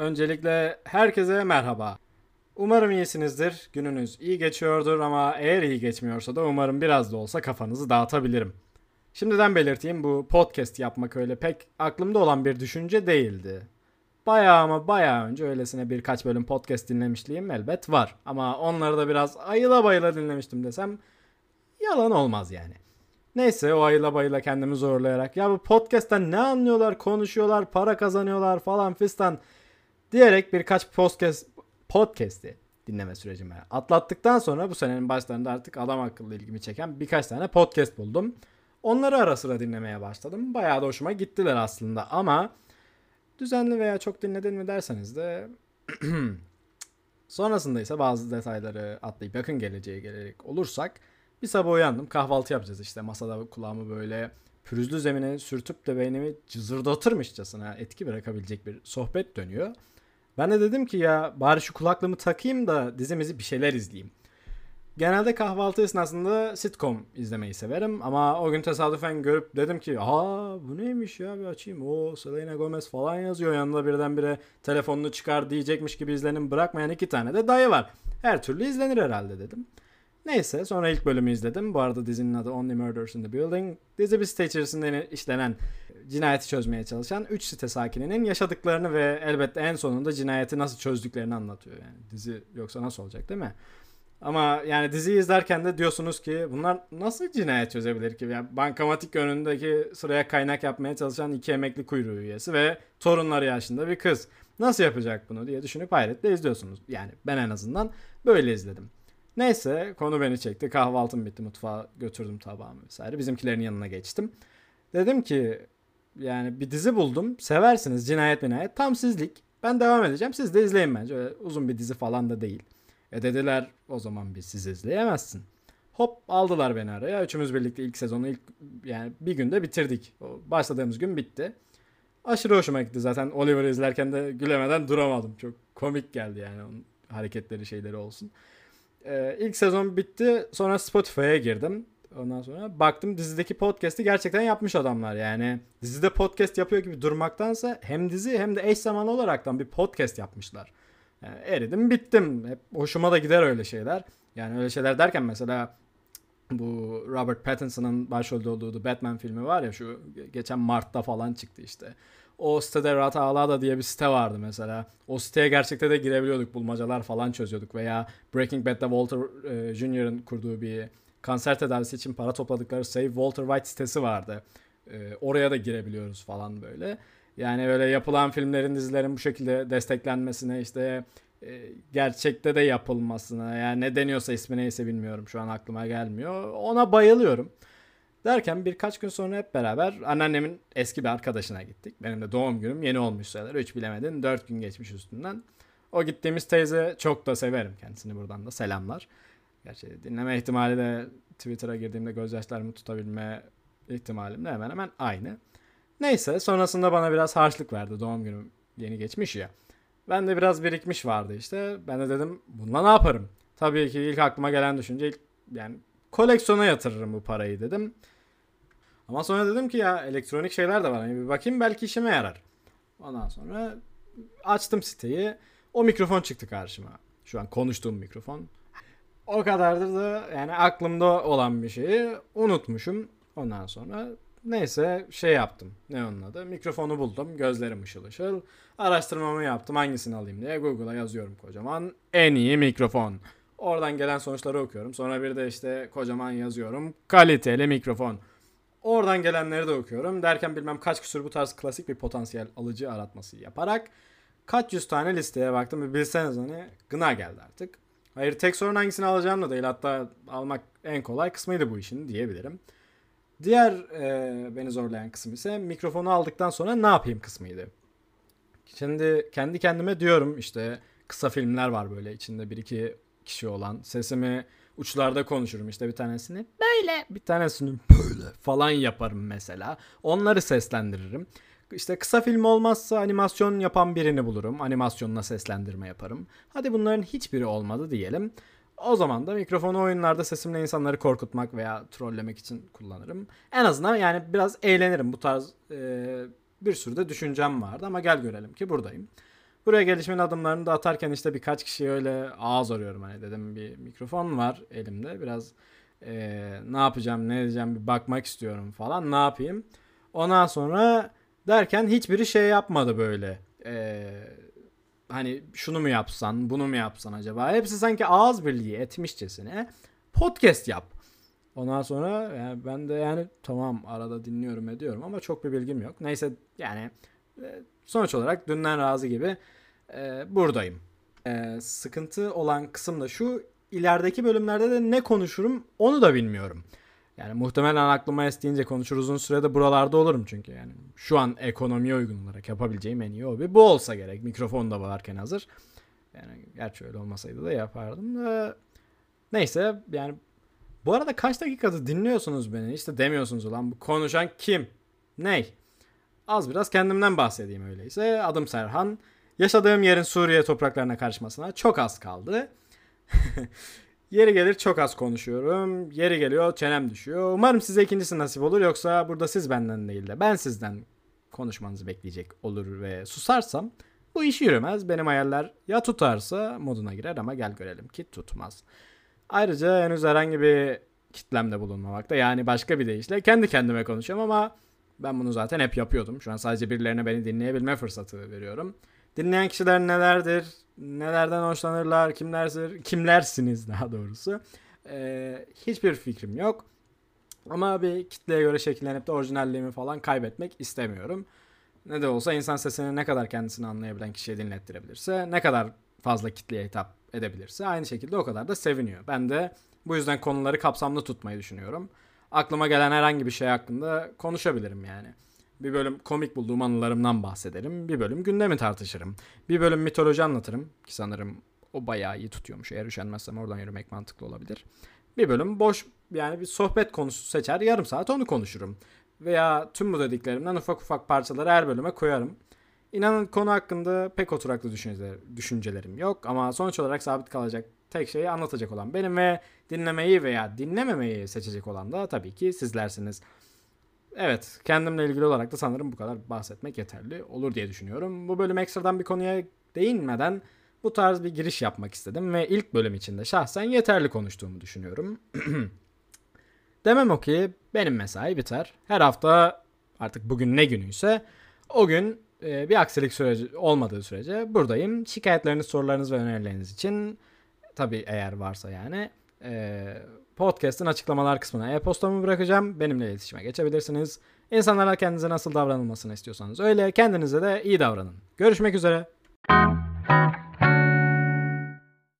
Öncelikle herkese merhaba. Umarım iyisinizdir. Gününüz iyi geçiyordur ama eğer iyi geçmiyorsa da umarım biraz da olsa kafanızı dağıtabilirim. Şimdiden belirteyim bu podcast yapmak öyle pek aklımda olan bir düşünce değildi. Bayağı ama bayağı önce öylesine birkaç bölüm podcast dinlemişliğim elbet var. Ama onları da biraz ayıla bayıla dinlemiştim desem yalan olmaz yani. Neyse o ayıla bayıla kendimi zorlayarak ya bu podcast'ten ne anlıyorlar, konuşuyorlar, para kazanıyorlar falan fistan diyerek birkaç podcast podcast'i dinleme sürecimi atlattıktan sonra bu senenin başlarında artık adam akıllı ilgimi çeken birkaç tane podcast buldum. Onları ara sıra dinlemeye başladım. Bayağı da hoşuma gittiler aslında ama düzenli veya çok dinledin mi derseniz de sonrasında ise bazı detayları atlayıp yakın geleceğe gelerek olursak bir sabah uyandım kahvaltı yapacağız işte masada kulağımı böyle pürüzlü zemine sürtüp de beynimi cızırdatırmışçasına etki bırakabilecek bir sohbet dönüyor. Ben de dedim ki ya bari şu kulaklığımı takayım da dizimizi bir şeyler izleyeyim. Genelde kahvaltı esnasında sitcom izlemeyi severim ama o gün tesadüfen görüp dedim ki aa bu neymiş ya bir açayım o Selena Gomez falan yazıyor yanında birdenbire telefonunu çıkar diyecekmiş gibi izlenim bırakmayan iki tane de dayı var. Her türlü izlenir herhalde dedim. Neyse sonra ilk bölümü izledim. Bu arada dizinin adı Only Murders in the Building. Dizi bir site içerisinde işlenen cinayeti çözmeye çalışan 3 site sakininin yaşadıklarını ve elbette en sonunda cinayeti nasıl çözdüklerini anlatıyor. Yani dizi yoksa nasıl olacak değil mi? Ama yani diziyi izlerken de diyorsunuz ki bunlar nasıl cinayet çözebilir ki? Yani bankamatik önündeki sıraya kaynak yapmaya çalışan iki emekli kuyruğu üyesi ve torunları yaşında bir kız. Nasıl yapacak bunu diye düşünüp hayretle izliyorsunuz. Yani ben en azından böyle izledim. Neyse konu beni çekti. Kahvaltım bitti. Mutfağa götürdüm tabağımı vesaire. Bizimkilerin yanına geçtim. Dedim ki yani bir dizi buldum. Seversiniz cinayet minayet. Tam sizlik. Ben devam edeceğim. Siz de izleyin bence. Öyle uzun bir dizi falan da değil. E dediler o zaman biz siz izleyemezsin. Hop aldılar beni araya. Üçümüz birlikte ilk sezonu ilk yani bir günde bitirdik. O başladığımız gün bitti. Aşırı hoşuma gitti zaten. Oliver'ı izlerken de gülemeden duramadım. Çok komik geldi yani onun hareketleri şeyleri olsun. Ee, ilk sezon bitti. Sonra Spotify'a girdim. Ondan sonra baktım dizideki podcast'i gerçekten yapmış adamlar yani. Dizide podcast yapıyor gibi durmaktansa hem dizi hem de eş zamanlı olaraktan bir podcast yapmışlar. Yani eridim bittim. Hep hoşuma da gider öyle şeyler. Yani öyle şeyler derken mesela bu Robert Pattinson'ın başrolde olduğu The Batman filmi var ya şu geçen Mart'ta falan çıktı işte. O sitede Rata diye bir site vardı mesela. O siteye gerçekte de girebiliyorduk. Bulmacalar falan çözüyorduk. Veya Breaking Bad'de Walter e, Jr.'ın kurduğu bir kanser tedavisi için para topladıkları Save Walter White sitesi vardı. E, oraya da girebiliyoruz falan böyle. Yani öyle yapılan filmlerin, dizilerin bu şekilde desteklenmesine işte e, gerçekte de yapılmasına yani ne deniyorsa ismi neyse bilmiyorum şu an aklıma gelmiyor. Ona bayılıyorum. Derken birkaç gün sonra hep beraber anneannemin eski bir arkadaşına gittik. Benim de doğum günüm yeni olmuş sayılır. Üç bilemedin dört gün geçmiş üstünden. O gittiğimiz teyze çok da severim kendisini buradan da selamlar. Gerçi dinleme ihtimali de Twitter'a girdiğimde gözyaşlarımı tutabilme ihtimalim de hemen hemen aynı. Neyse sonrasında bana biraz harçlık verdi doğum günüm yeni geçmiş ya. Ben de biraz birikmiş vardı işte. Ben de dedim bununla ne yaparım? Tabii ki ilk aklıma gelen düşünce ilk yani koleksiyona yatırırım bu parayı dedim. Ama sonra dedim ki ya elektronik şeyler de var. Hani bir bakayım belki işime yarar. Ondan sonra açtım siteyi. O mikrofon çıktı karşıma. Şu an konuştuğum mikrofon. O kadardır da yani aklımda olan bir şeyi unutmuşum. Ondan sonra neyse şey yaptım. Ne onun adı? Mikrofonu buldum. Gözlerim ışıl ışıl. Araştırmamı yaptım. Hangisini alayım diye Google'a yazıyorum kocaman. En iyi mikrofon. Oradan gelen sonuçları okuyorum. Sonra bir de işte kocaman yazıyorum. Kaliteli mikrofon. Oradan gelenleri de okuyorum. Derken bilmem kaç küsur bu tarz klasik bir potansiyel alıcı aratması yaparak kaç yüz tane listeye baktım bilseniz hani gına geldi artık. Hayır tek sorun hangisini alacağım da değil. Hatta almak en kolay kısmıydı bu işin diyebilirim. Diğer e, beni zorlayan kısım ise mikrofonu aldıktan sonra ne yapayım kısmıydı. Şimdi kendi kendime diyorum işte kısa filmler var böyle içinde bir iki kişi olan. Sesimi uçlarda konuşurum işte bir tanesini böyle bir tanesini böyle falan yaparım mesela. Onları seslendiririm. İşte kısa film olmazsa animasyon yapan birini bulurum. Animasyonuna seslendirme yaparım. Hadi bunların hiçbiri olmadı diyelim. O zaman da mikrofonu oyunlarda sesimle insanları korkutmak veya trollemek için kullanırım. En azından yani biraz eğlenirim. Bu tarz e, bir sürü de düşüncem vardı ama gel görelim ki buradayım. Buraya gelişmenin adımlarını da atarken işte birkaç kişiye öyle ağız arıyorum. Hani dedim bir mikrofon var elimde. Biraz eee, ne yapacağım ne edeceğim bir bakmak istiyorum falan. Ne yapayım? Ondan sonra derken hiçbiri şey yapmadı böyle. Eee, hani şunu mu yapsan bunu mu yapsan acaba? Hepsi sanki ağız birliği etmişçesine podcast yap. Ondan sonra yani ben de yani tamam arada dinliyorum ediyorum ama çok bir bilgim yok. Neyse yani e, sonuç olarak dünden razı gibi e, buradayım. E, sıkıntı olan kısım da şu ilerideki bölümlerde de ne konuşurum onu da bilmiyorum. Yani muhtemelen aklıma estiğince konuşur uzun sürede buralarda olurum çünkü yani şu an ekonomiye uygun olarak yapabileceğim en iyi hobi bu olsa gerek. Mikrofon da varken hazır. Yani gerçi öyle olmasaydı da yapardım da neyse yani bu arada kaç dakikadır dinliyorsunuz beni? İşte demiyorsunuz ulan bu konuşan kim? Ney? Az biraz kendimden bahsedeyim öyleyse. Adım Serhan. Yaşadığım yerin Suriye topraklarına karışmasına çok az kaldı. Yeri gelir çok az konuşuyorum. Yeri geliyor çenem düşüyor. Umarım size ikincisi nasip olur. Yoksa burada siz benden değil de ben sizden konuşmanızı bekleyecek olur ve susarsam bu iş yürümez. Benim hayaller ya tutarsa moduna girer ama gel görelim ki tutmaz. Ayrıca henüz herhangi bir kitlemde bulunmamakta. Yani başka bir deyişle kendi kendime konuşuyorum ama ben bunu zaten hep yapıyordum. Şu an sadece birilerine beni dinleyebilme fırsatı veriyorum. Dinleyen kişiler nelerdir? Nelerden hoşlanırlar? Kimlerdir? Kimlersiniz daha doğrusu? Ee, hiçbir fikrim yok. Ama bir kitleye göre şekillenip de orijinalliğimi falan kaybetmek istemiyorum. Ne de olsa insan sesini ne kadar kendisini anlayabilen kişiye dinlettirebilirse, ne kadar fazla kitleye hitap edebilirse aynı şekilde o kadar da seviniyor. Ben de bu yüzden konuları kapsamlı tutmayı düşünüyorum. Aklıma gelen herhangi bir şey hakkında konuşabilirim yani. Bir bölüm komik bulduğum anılarımdan bahsederim. Bir bölüm gündemi tartışırım. Bir bölüm mitoloji anlatırım ki sanırım o bayağı iyi tutuyormuş. Eğer üşenmezsem oradan yürümek mantıklı olabilir. Bir bölüm boş yani bir sohbet konusu seçer yarım saat onu konuşurum. Veya tüm bu dediklerimden ufak ufak parçaları her bölüme koyarım. İnanın konu hakkında pek oturaklı düşünceler, düşüncelerim yok ama sonuç olarak sabit kalacak tek şeyi anlatacak olan benim ve dinlemeyi veya dinlememeyi seçecek olan da tabii ki sizlersiniz. Evet, kendimle ilgili olarak da sanırım bu kadar bahsetmek yeterli olur diye düşünüyorum. Bu bölüm ekstradan bir konuya değinmeden bu tarz bir giriş yapmak istedim ve ilk bölüm içinde şahsen yeterli konuştuğumu düşünüyorum. Demem o ki benim mesai biter. Her hafta artık bugün ne günüyse o gün e, bir aksilik süreci olmadığı sürece buradayım. Şikayetleriniz, sorularınız ve önerileriniz için tabii eğer varsa yani e, podcast'ın açıklamalar kısmına e-postamı bırakacağım. Benimle iletişime geçebilirsiniz. İnsanlara kendinize nasıl davranılmasını istiyorsanız öyle, kendinize de iyi davranın. Görüşmek üzere.